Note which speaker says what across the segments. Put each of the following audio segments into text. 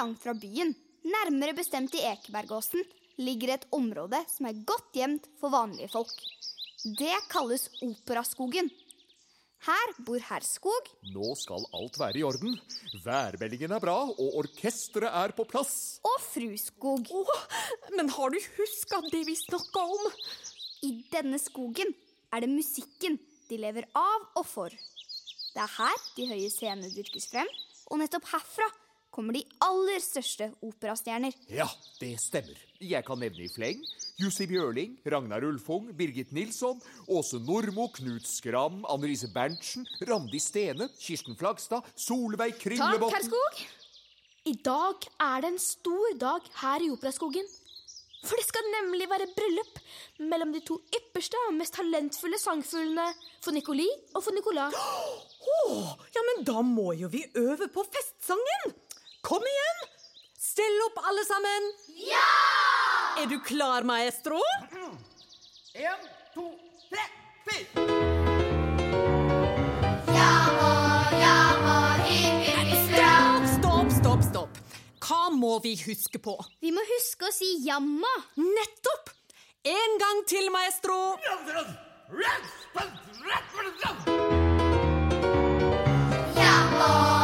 Speaker 1: langt fra byen, nærmere bestemt i Ekebergåsen, ligger et område som er godt gjemt for vanlige folk. Det kalles Operaskogen. Her bor herr Skog,
Speaker 2: Nå skal alt være i orden. Værmeldingen er bra, og orkesteret er på plass.
Speaker 1: og fru Skog.
Speaker 3: Oh, men har du huska det vi snakka om?
Speaker 1: I denne skogen er det musikken de lever av og for. Det er her de høye scenene dyrkes frem, og nettopp herfra kommer de aller største operastjerner.
Speaker 2: Ja, det stemmer. Jeg kan nevne i fleng Jussi Bjørling, Ragnar Ulfung, Birgit Nilsson, Åse Nordmo, Knut Skram, Annelise Berntsen, Randi Stene, Kirsten Flagstad, Solveig
Speaker 1: Takk, herr Skog.
Speaker 3: I dag er det en stor dag her i Operaskogen. For det skal nemlig være bryllup mellom de to ypperste og mest talentfulle sangfuglene Fonikoli og for Nicolas.
Speaker 4: Åh, ja, men da må jo vi øve på festsangen. Kom igjen! Still opp, alle sammen. Ja! Er du klar, maestro?
Speaker 5: En, to, tre, fire.
Speaker 4: Stopp, stopp, stopp, stopp. Hva må vi huske på?
Speaker 1: Vi må huske å si jamma.
Speaker 4: Nettopp! En gang til, maestro. Nei,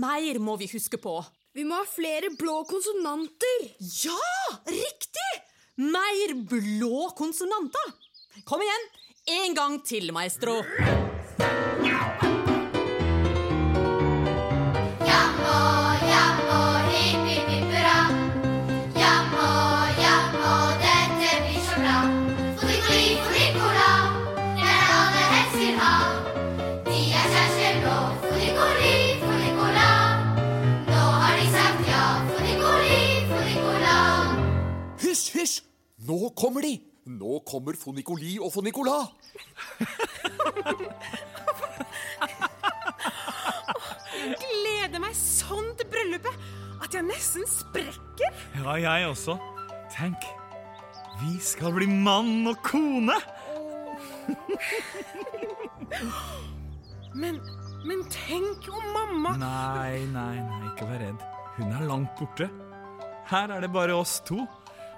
Speaker 4: mer må vi huske på?
Speaker 3: Vi må ha flere blå konsonanter.
Speaker 4: Ja, riktig! Mer blå konsonanter. Kom igjen. En gang til, maestro.
Speaker 2: Nå kommer de! Nå kommer Fonikoli og Fonikola.
Speaker 4: Gleder meg sånn til bryllupet at jeg nesten sprekker.
Speaker 6: Ja, jeg også. Tenk, vi skal bli mann og kone!
Speaker 4: Men, men tenk om mamma
Speaker 6: Nei, nei, nei, ikke vær redd. Hun er langt borte. Her er det bare oss to.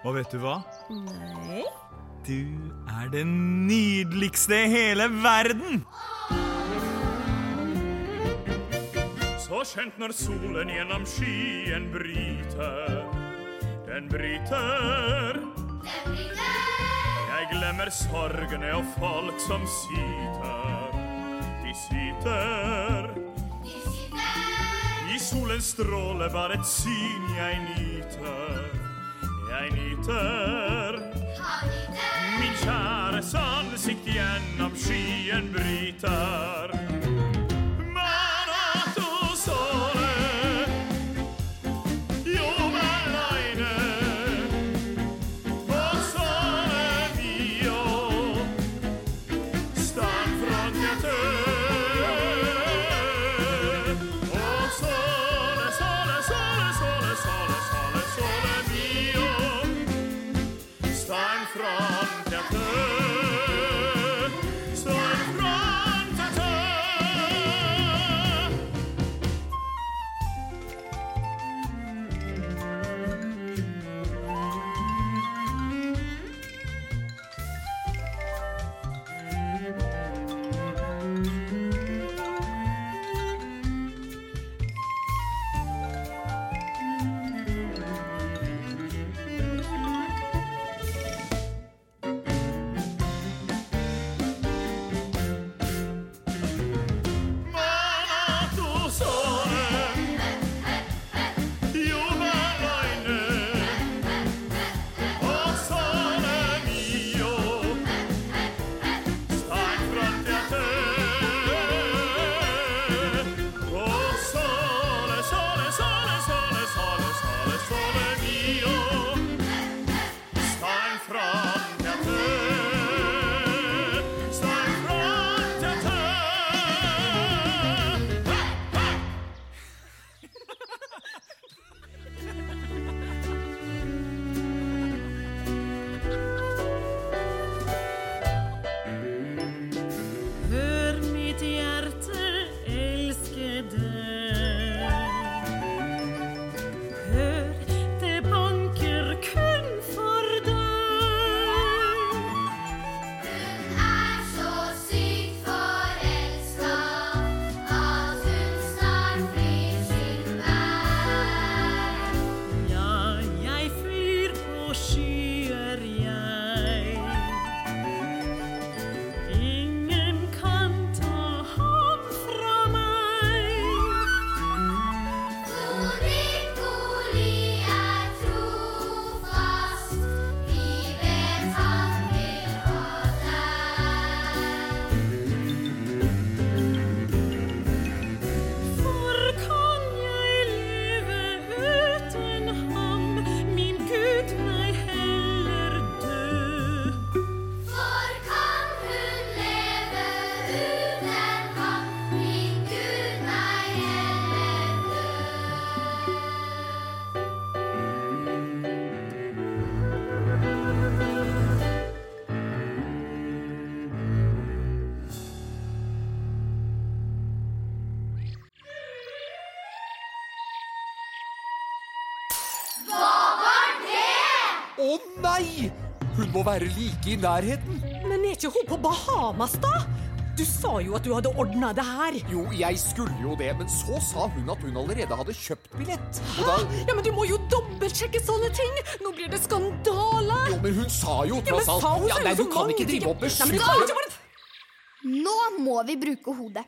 Speaker 6: Og vet du hva?
Speaker 4: Nei.
Speaker 6: Du er det nydeligste i hele verden! Så skjønt når solen gjennom skyen bryter, den bryter Jeg glemmer sorgene og folk som syter. De syter. I solens stråle bare et syn jeg nyter. Jeg nyter. Min kjæres ansikt gjennom skyen bryter.
Speaker 2: Må være like i nærheten.
Speaker 4: Men er ikke hun på Bahamas, da? Du sa jo at du hadde ordna det her.
Speaker 2: Jo, jeg skulle jo det, men så sa hun at hun allerede hadde kjøpt billett. Og da
Speaker 4: Ja, men Du må jo dobbeltsjekke sånne ting! Nå blir det skandale!
Speaker 2: Jo, men hun sa jo
Speaker 4: Ja, men
Speaker 2: tross alt
Speaker 4: sa hun
Speaker 2: Ja, nei, du kan ikke drive opp
Speaker 4: bare-
Speaker 1: Nå må vi bruke hodet.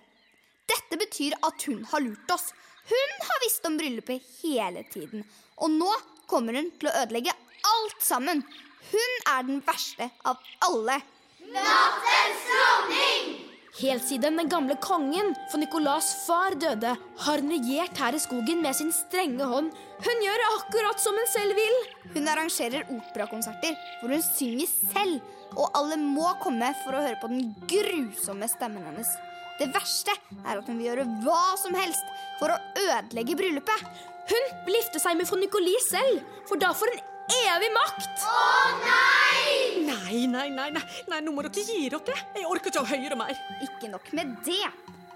Speaker 1: Dette betyr at hun har lurt oss. Hun har visst om bryllupet hele tiden. Og nå kommer hun til å ødelegge alt sammen. Hun er den verste av alle.
Speaker 3: Helt siden den gamle kongen, for Nicolas far, døde, har hun regjert her i skogen med sin strenge hånd. Hun gjør akkurat som hun selv vil.
Speaker 1: Hun arrangerer operakonserter hvor hun synger selv. Og alle må komme for å høre på den grusomme stemmen hennes. Det verste er at hun vil gjøre hva som helst for å ødelegge bryllupet.
Speaker 3: Hun vil gifte seg med von Nicolie selv, for da får hun evig makt.
Speaker 4: Nei, nei, nei, nei, nei, nå må dere gi dere. Jeg orker ikke å høre mer.
Speaker 1: Ikke nok med det.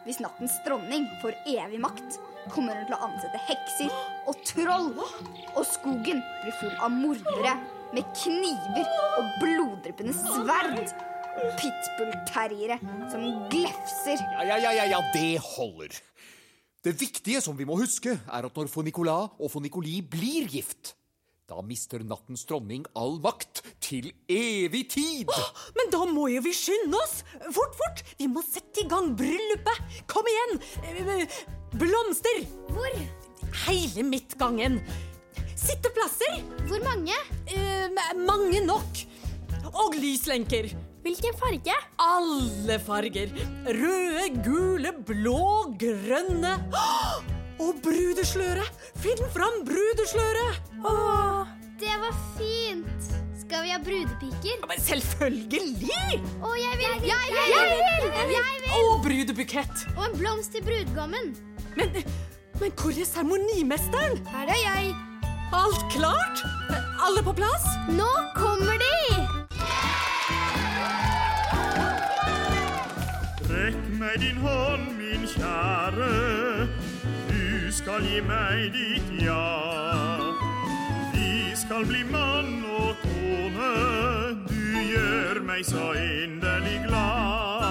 Speaker 1: Hvis nattens dronning får evig makt, kommer hun til å ansette hekser og troll. Og skogen blir full av mordere med kniver og bloddryppende sverd. Pitbull-terriere som glefser.
Speaker 2: Ja, ja, ja, ja, ja, det holder. Det viktige som vi må huske, er at når von Nicolas og von Nicoli blir gift, da mister nattens dronning all makt til evig tid.
Speaker 4: Men da må jo vi skynde oss! Fort, fort! Vi må sette i gang bryllupet! Kom igjen! Blomster!
Speaker 1: Hvor?
Speaker 4: Hele midtgangen. Sitteplasser!
Speaker 1: Hvor mange?
Speaker 4: Eh, mange nok. Og lyslenker.
Speaker 3: Hvilken farge?
Speaker 4: Alle farger. Røde, gule, blå, grønne. Åh! Og brudesløret! Finn fram brudesløret!
Speaker 3: Åh,
Speaker 1: Det var fint. Skal vi ha brudepiker?
Speaker 4: Ja, men selvfølgelig!
Speaker 1: Å, jeg vil! Jeg vil! Jeg vil!
Speaker 4: Og brudebukett.
Speaker 1: Og en blomst til brudgommen.
Speaker 4: Men, men hvor er seremonimesteren?
Speaker 1: Her er jeg.
Speaker 4: Alt klart? Alle på plass?
Speaker 1: Nå kommer de!
Speaker 7: Rekk meg din hånd, min kjære. Du skal gi meg ditt ja. Vi skal bli mann og kone. Du gjør meg så inderlig glad.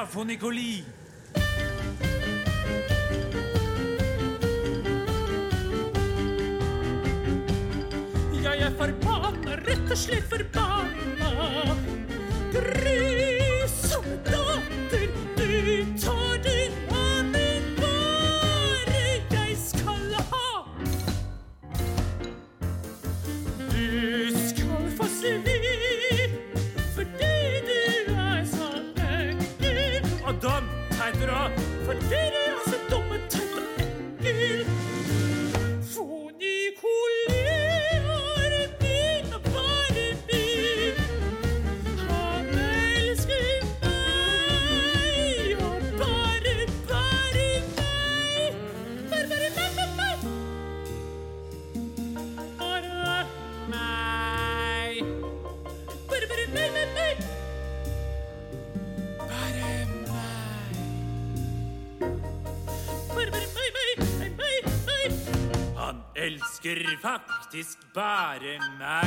Speaker 7: Er det
Speaker 8: gjort av von Nicoli?
Speaker 7: Jeg er forbanna, rett og slett forbanna.
Speaker 8: Faktisk bare meg.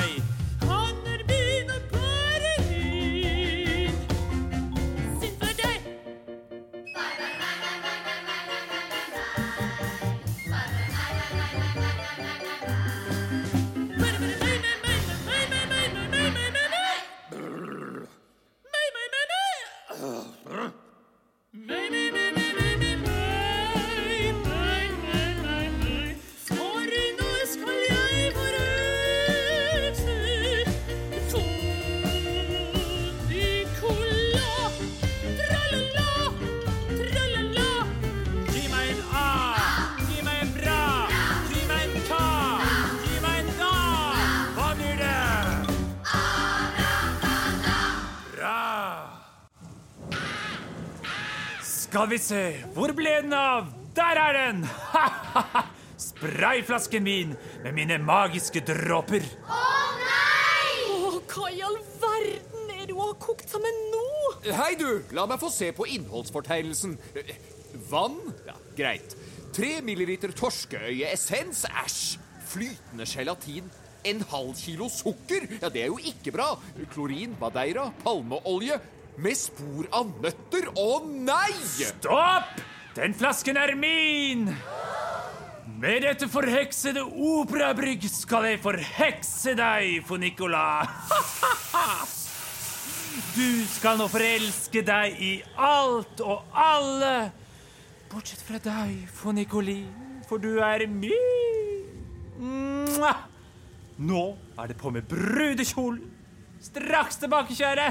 Speaker 8: Skal vi se, hvor ble den av? Der er den! Sprayflasken min med mine magiske dråper.
Speaker 4: Åh, hva i all verden er det hun har kokt sammen nå?
Speaker 2: Hei, du! La meg få se på innholdsfortegnelsen. Vann? Ja, greit. Tre milliliter torskeøyeessens? Æsj! Flytende gelatin. En halv kilo sukker? Ja, det er jo ikke bra. Klorin, madeira, palmeolje. Med spor av nøtter? Å nei!
Speaker 8: Stopp! Den flasken er min! Med dette forheksede operabrygg skal jeg forhekse deg, for Nicolas. Du skal nå forelske deg i alt og alle. Bortsett fra deg, for Nicolin, for du er min. Nå er det på med brudekjolen. Straks tilbake, kjære.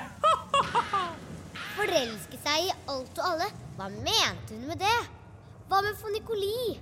Speaker 7: Forelske seg i alt og alle. Hva mente hun med det? Hva med Fonikoli?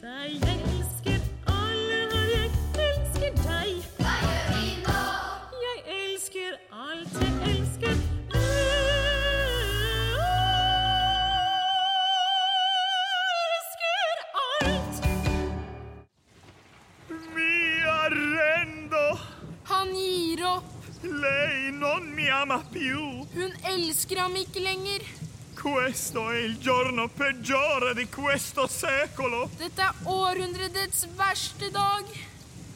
Speaker 9: Deg, elsker
Speaker 6: alle her, jeg
Speaker 9: elsker deg. Jeg elsker alt, jeg elsker Elsker alt.
Speaker 6: Mia rendo,
Speaker 3: Han gir opp.
Speaker 6: lei non mi ama più.
Speaker 3: Hun elsker ham ikke lenger.
Speaker 6: Questo è il giorno peggiore di questo secolo.
Speaker 3: Dette er århundredets verste dag.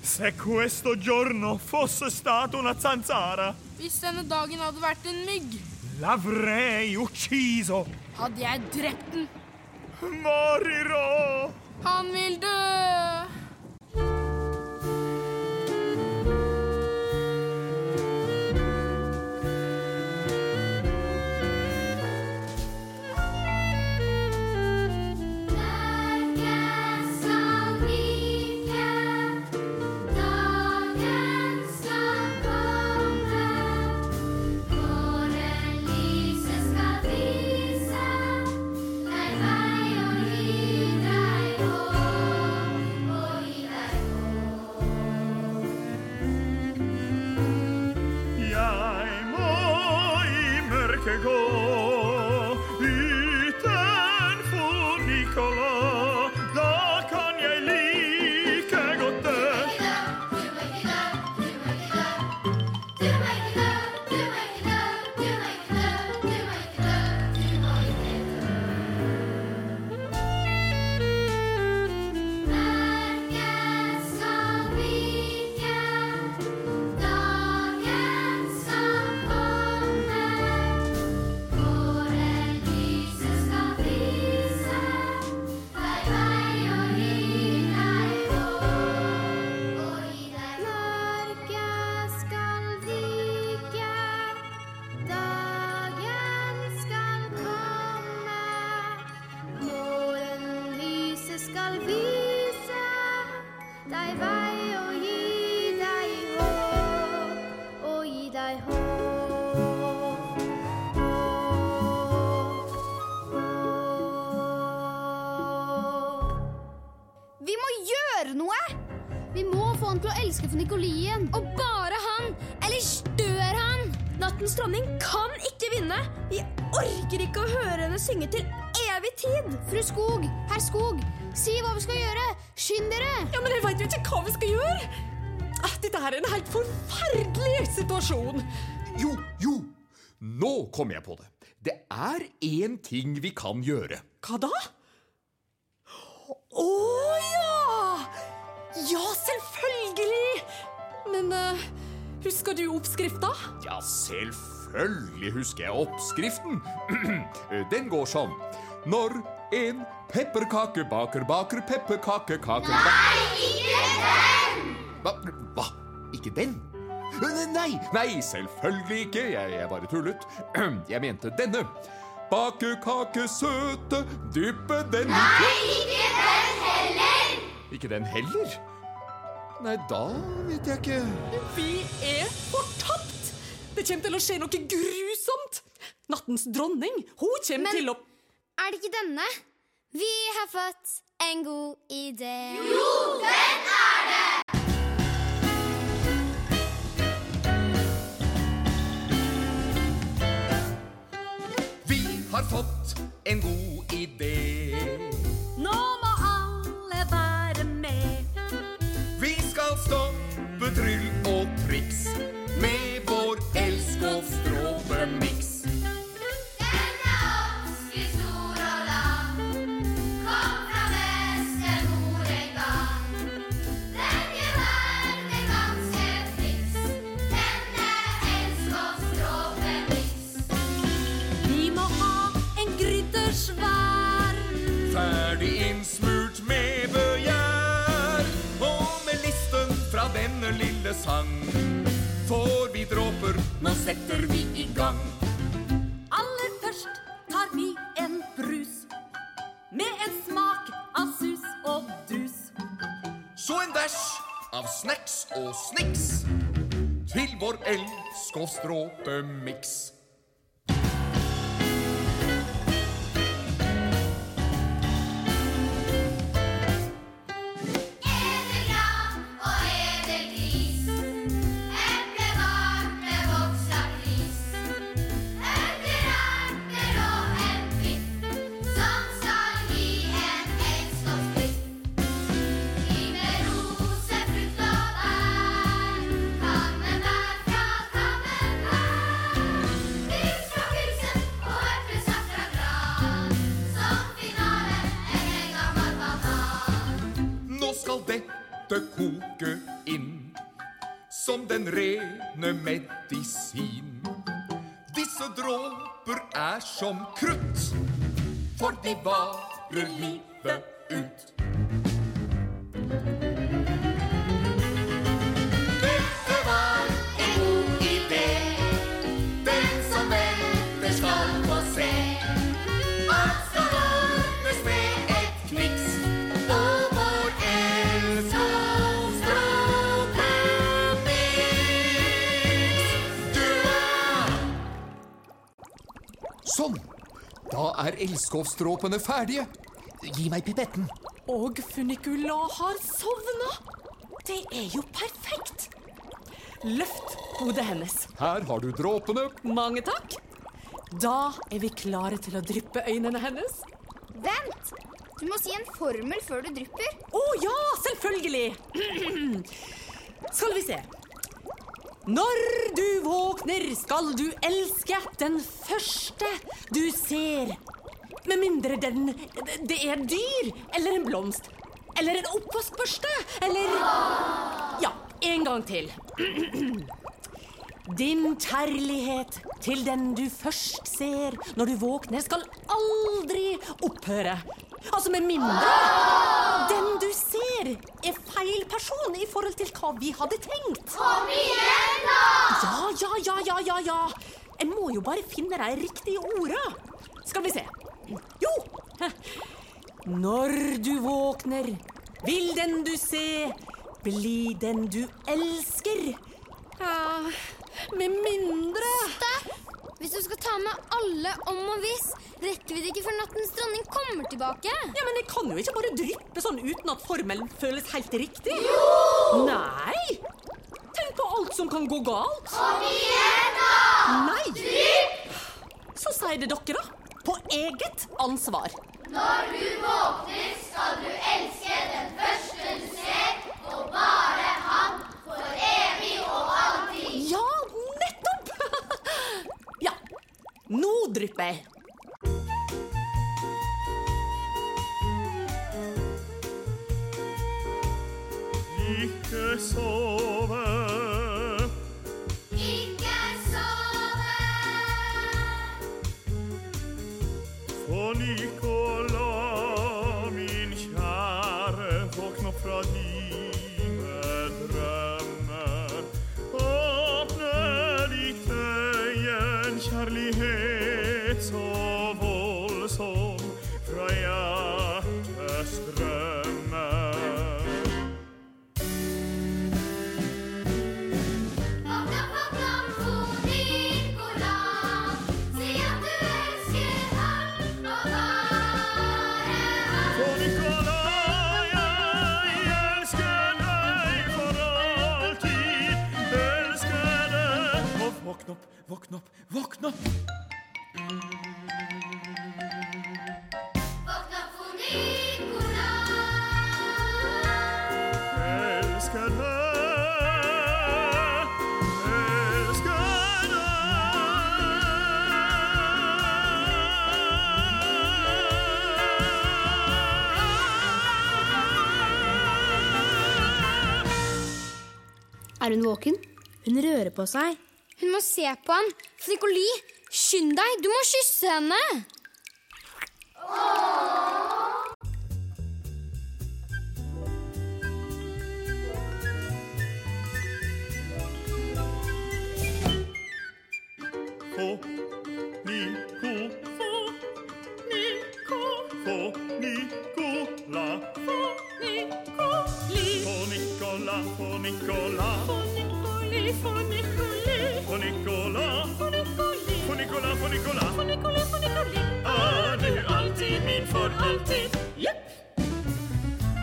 Speaker 6: Se questo giorno fosse stato una zanzara,
Speaker 3: Hvis denne dagen hadde vært en mygg,
Speaker 6: l'avrei ucciso.
Speaker 3: hadde jeg drept den.
Speaker 6: Morirò.
Speaker 3: Han vil dø.
Speaker 1: Nikolien.
Speaker 3: Og bare han! Eller dør han? Nattens dronning kan ikke vinne. Vi orker ikke å høre henne synge til evig tid.
Speaker 1: Fru Skog, herr Skog, si hva vi skal gjøre. Skynd dere.
Speaker 4: Ja, men jeg veit jo ikke hva vi skal gjøre. Ah, Dette er en helt forferdelig situasjon.
Speaker 2: Jo, jo, nå kom jeg på det. Det er én ting vi kan gjøre.
Speaker 4: Hva da? Å ja! Ja, selvfølgelig! Men uh, husker du oppskrifta?
Speaker 2: Ja, selvfølgelig husker jeg oppskriften. Den går sånn. Når en pepperkakebaker baker pepperkakekaker Nei, ikke den! Hva? Hva? Ikke den? Nei, nei, selvfølgelig ikke. Jeg, jeg bare tullet. Jeg mente denne. Bake kake søte, dyppe den i Nei, ikke den heller! Ikke den heller? Nei, da vet jeg ikke.
Speaker 4: Vi er fortapt! Det kommer til å skje noe grusomt. Nattens dronning hun kommer
Speaker 1: Men-
Speaker 4: til å
Speaker 1: Er det ikke denne? Vi har fått en god idé. Jo, den er det!
Speaker 2: Vi har fått en god idé. Vi skal nå setter vi i gang.
Speaker 9: Aller først tar vi en brus. Med en smak av sus og dus.
Speaker 2: Så en dash av snacks og sniks til vår elskov-stråpe-miks. Er ferdige. Gi meg pipetten.
Speaker 4: Og funicula har sovna. Det er jo perfekt. Løft hodet hennes.
Speaker 2: Her har du dråpene.
Speaker 4: Mange takk. Da er vi klare til å dryppe øynene hennes.
Speaker 1: Vent! Du må si en formel før du drypper.
Speaker 4: Å ja, selvfølgelig! Skal vi se. Når du våkner, skal du elske den første du ser. Med mindre den det er dyr, eller en blomst, eller en oppvaskbørste, eller Ja, en gang til. Din kjærlighet til den du først ser når du våkner, skal aldri opphøre. Altså med mindre den du ser, er feil person i forhold til hva vi hadde tenkt. Kom igjen, da! Ja, ja, ja, ja, ja, ja. En må jo bare finne de riktige orda. Skal vi se. Jo! Når du våkner, vil den du se, bli den du elsker. Ja, med mindre
Speaker 1: Hvis du skal ta med alle om og hvis,
Speaker 10: Rekker vi det ikke før nattens dronning kommer tilbake?
Speaker 4: Ja, Men det kan jo ikke bare dryppe sånn uten at formelen føles helt riktig. Jo! Nei! Tenk på alt som kan gå galt.
Speaker 11: Kom igjen, da!
Speaker 4: Nei!
Speaker 11: Drypp!
Speaker 4: Så sier det dere, da. På eget ansvar.
Speaker 11: Når du våkner, skal du elske den første du ser, og bare han for evig og alltid.
Speaker 4: Ja, nettopp! ja, nå drypper jeg.
Speaker 6: Ikke sove. Nicola, min kjære, våkn opp fra dine drømmer. Åpne ditt øye, en
Speaker 3: Er hun våken? Hun rører på seg.
Speaker 10: Hun må se på han. Frikoli, skynd deg! Du må kysse henne!
Speaker 6: Få Nicola, For Nicola.
Speaker 9: for Nikoli,
Speaker 6: For Nicola,
Speaker 9: For Nikoli,
Speaker 6: få Nicola, få Nicola.
Speaker 9: få Nikoli, få Nikoli.
Speaker 6: Er du alltid min for alltid?
Speaker 9: Jepp.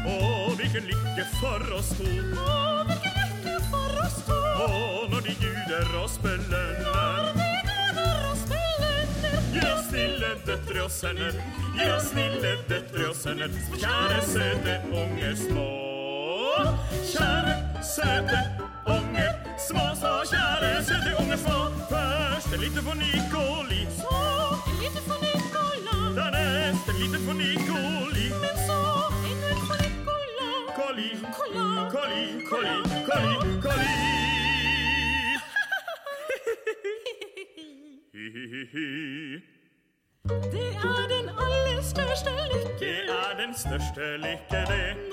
Speaker 6: Å, hvilken lykke for oss to.
Speaker 9: Å, hvilken lykke for oss to.
Speaker 6: Å, når de guder spiller Når
Speaker 9: de gleder oss belønner.
Speaker 6: Gi oss snille døtre og sønner. Gi oss snille døtre og sønner. Kjære søte unge små. Kjære søte unger små, små, kjære søte unger små. Først en liten for Nikoli,
Speaker 9: Så en liten for Nikola,
Speaker 6: dernest en liten for Nikoli.
Speaker 9: men så en for Nikola.
Speaker 6: Koli,
Speaker 9: Kola.
Speaker 6: Koli, Koli, Koli, Koli.
Speaker 9: Det er den aller største lykke.
Speaker 6: Det er den største lykke, det.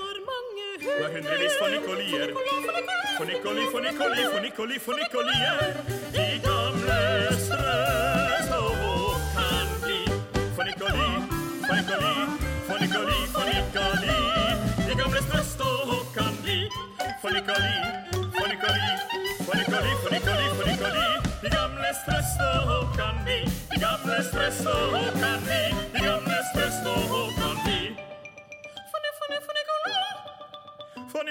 Speaker 9: Når mange
Speaker 6: Når hundrevis for Nikolier. For Nikoli, for Nikoli, for Nikoli, for Nikolier. De gamle strøs og vår kan bli. For Nikoli, for Nikoli, for Nikoli, for Nikoli. De gamle strøs og kan bli. For Nikoli, for Nikoli, for Nikoli, for Nikoli, for Nikoli. De gamle strøs og kan bli. De gamle strøs og kan bli. De gamle strøs og kan bli.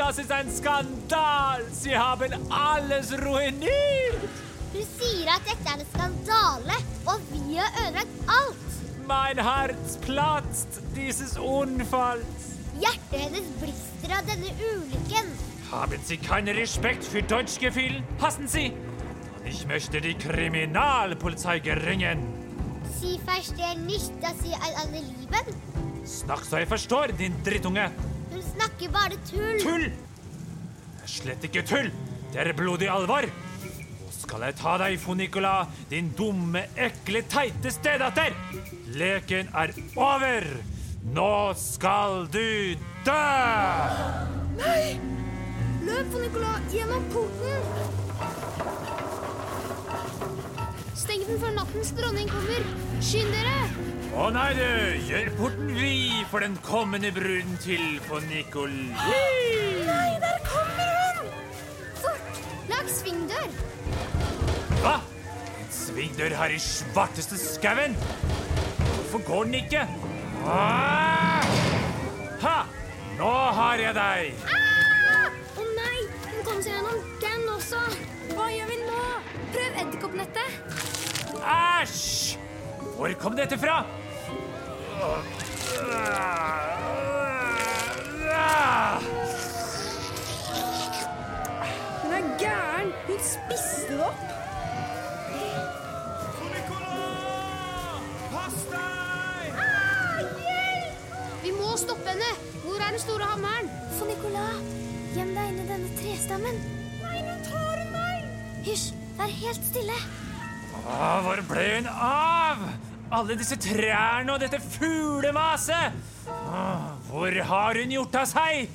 Speaker 8: das ist ein Skandal! Sie haben alles ruiniert!
Speaker 7: Du sier at dette er en skandale, og vi har ødelagt alt.
Speaker 8: Mein Herz platzt dieses Unfalls.
Speaker 7: Hjertet hennes brister av denne ulykken.
Speaker 8: Haben Sie keinen Respekt für Deutschgefühl? Hassen Sie? Ich möchte die Kriminalpolizei geringen.
Speaker 7: Sie verstehen nicht, dass Sie einander lieben.
Speaker 8: Snakk så jeg forstår, din drittunge.
Speaker 7: Snakker bare tull.
Speaker 8: Tull! Det er slett ikke tull. Det er blodig alvor. Nå skal jeg ta deg, Fonikola, din dumme, ekle, teite stedatter. Leken er over. Nå skal du dø!
Speaker 12: Nei! Løp Fonikola, gjennom porten!
Speaker 10: Steng den før nattens dronning kommer. Skynd dere!
Speaker 8: Å nei, du! Gjør porten vid for den kommende bruden til på Nicolai.
Speaker 12: Nei, der kommer hun!
Speaker 10: Fort! Lag svingdør.
Speaker 8: Hva? En svingdør her i svarteste skauen? Hvorfor går den ikke? Ah! Ha! Nå har jeg deg!
Speaker 10: Å nei! Den kom seg gjennom den også. Hva gjør vi nå? Prøv edderkoppnettet.
Speaker 8: Æsj! Hvor kom dette fra?
Speaker 12: Hun er gæren. Hun spiste det opp.
Speaker 8: Pass deg! Hjelp!
Speaker 10: Vi må stoppe henne. Hvor er den store hammeren?
Speaker 4: For Nicolas, gjem deg inn i denne trestammen.
Speaker 12: Nei, nå tar hun meg!
Speaker 4: Hysj, vær helt stille.
Speaker 8: Ah, hvor ble hun av? Alle disse trærne og dette fuglemaset! Å, Hvor har hun gjort av seg?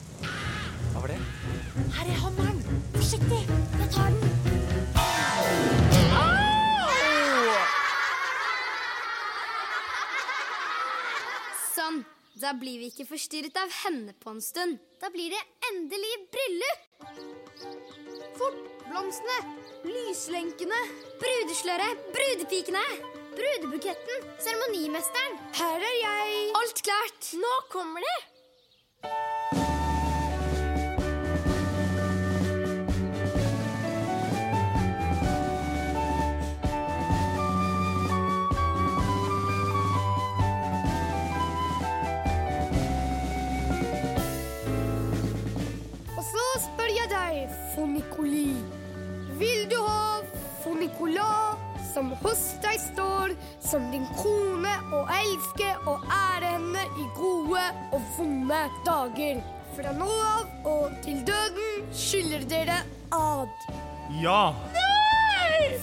Speaker 8: Hva var det?
Speaker 4: Her er hammeren. Forsiktig, jeg tar den.
Speaker 10: Sånn. Da blir vi ikke forstyrret av henne på en stund. Da blir det endelig bryllup. Fort! Blomstene! Lyslenkene! Brudesløret! Brudepikene! Brudebuketten! Seremonimesteren!
Speaker 12: Her er jeg.
Speaker 10: Alt klart!
Speaker 12: Nå kommer de. Og så spør jeg deg, Fonicoli. Vil du ha Fonicolas som hos deg står, som din kone og elske og ære henne i gode og vonde dager? Fra nå av og til døden skylder dere ad.
Speaker 13: Ja.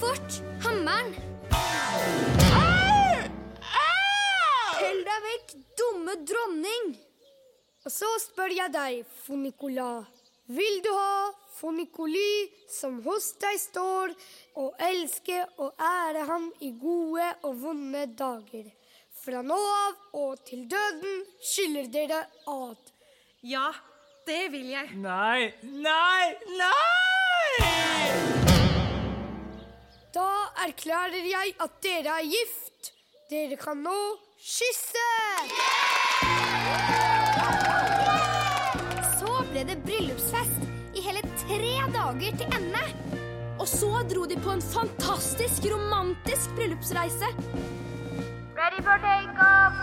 Speaker 10: Fort! Hammeren!
Speaker 12: Hell deg vekk, dumme dronning! Og så spør jeg deg, Fonicolas. Vil du ha Fonicoli som hos deg står, og elske og ære ham i gode og vonde dager? Fra nå av og til døden skylder dere ad.
Speaker 7: Ja, det vil jeg.
Speaker 8: Nei, nei, nei!
Speaker 12: Da erklærer jeg at dere er gift. Dere kan nå kysse!
Speaker 10: Så dager til ende.
Speaker 12: Og så dro de på en fantastisk romantisk bryllupsreise.
Speaker 6: Ready for takeoff.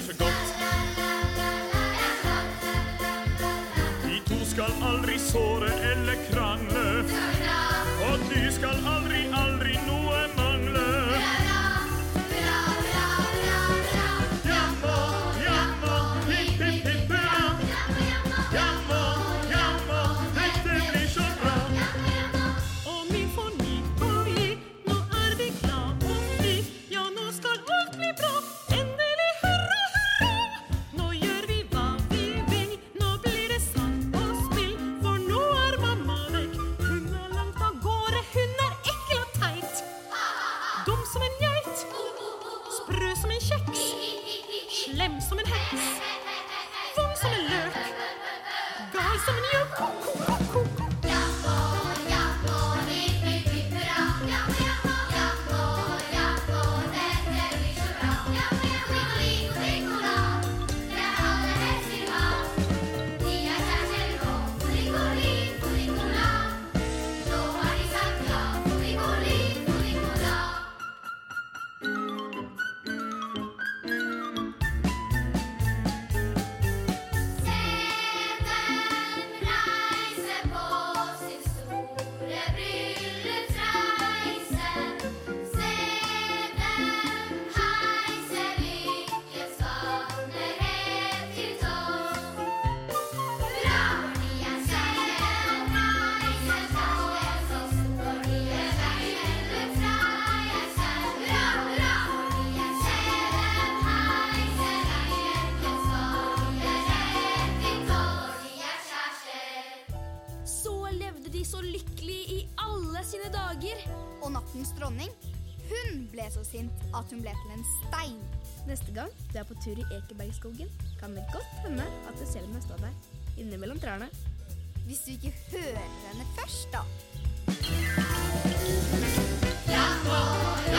Speaker 13: Er så godt. Vi to skal aldri såre eller krangle.
Speaker 1: ble til en stein.
Speaker 3: Neste gang du er på tur i Ekebergskogen, kan det godt hende at du selv må stå der, innimellom trærne.
Speaker 1: Hvis du ikke hører henne først, da. Jeg får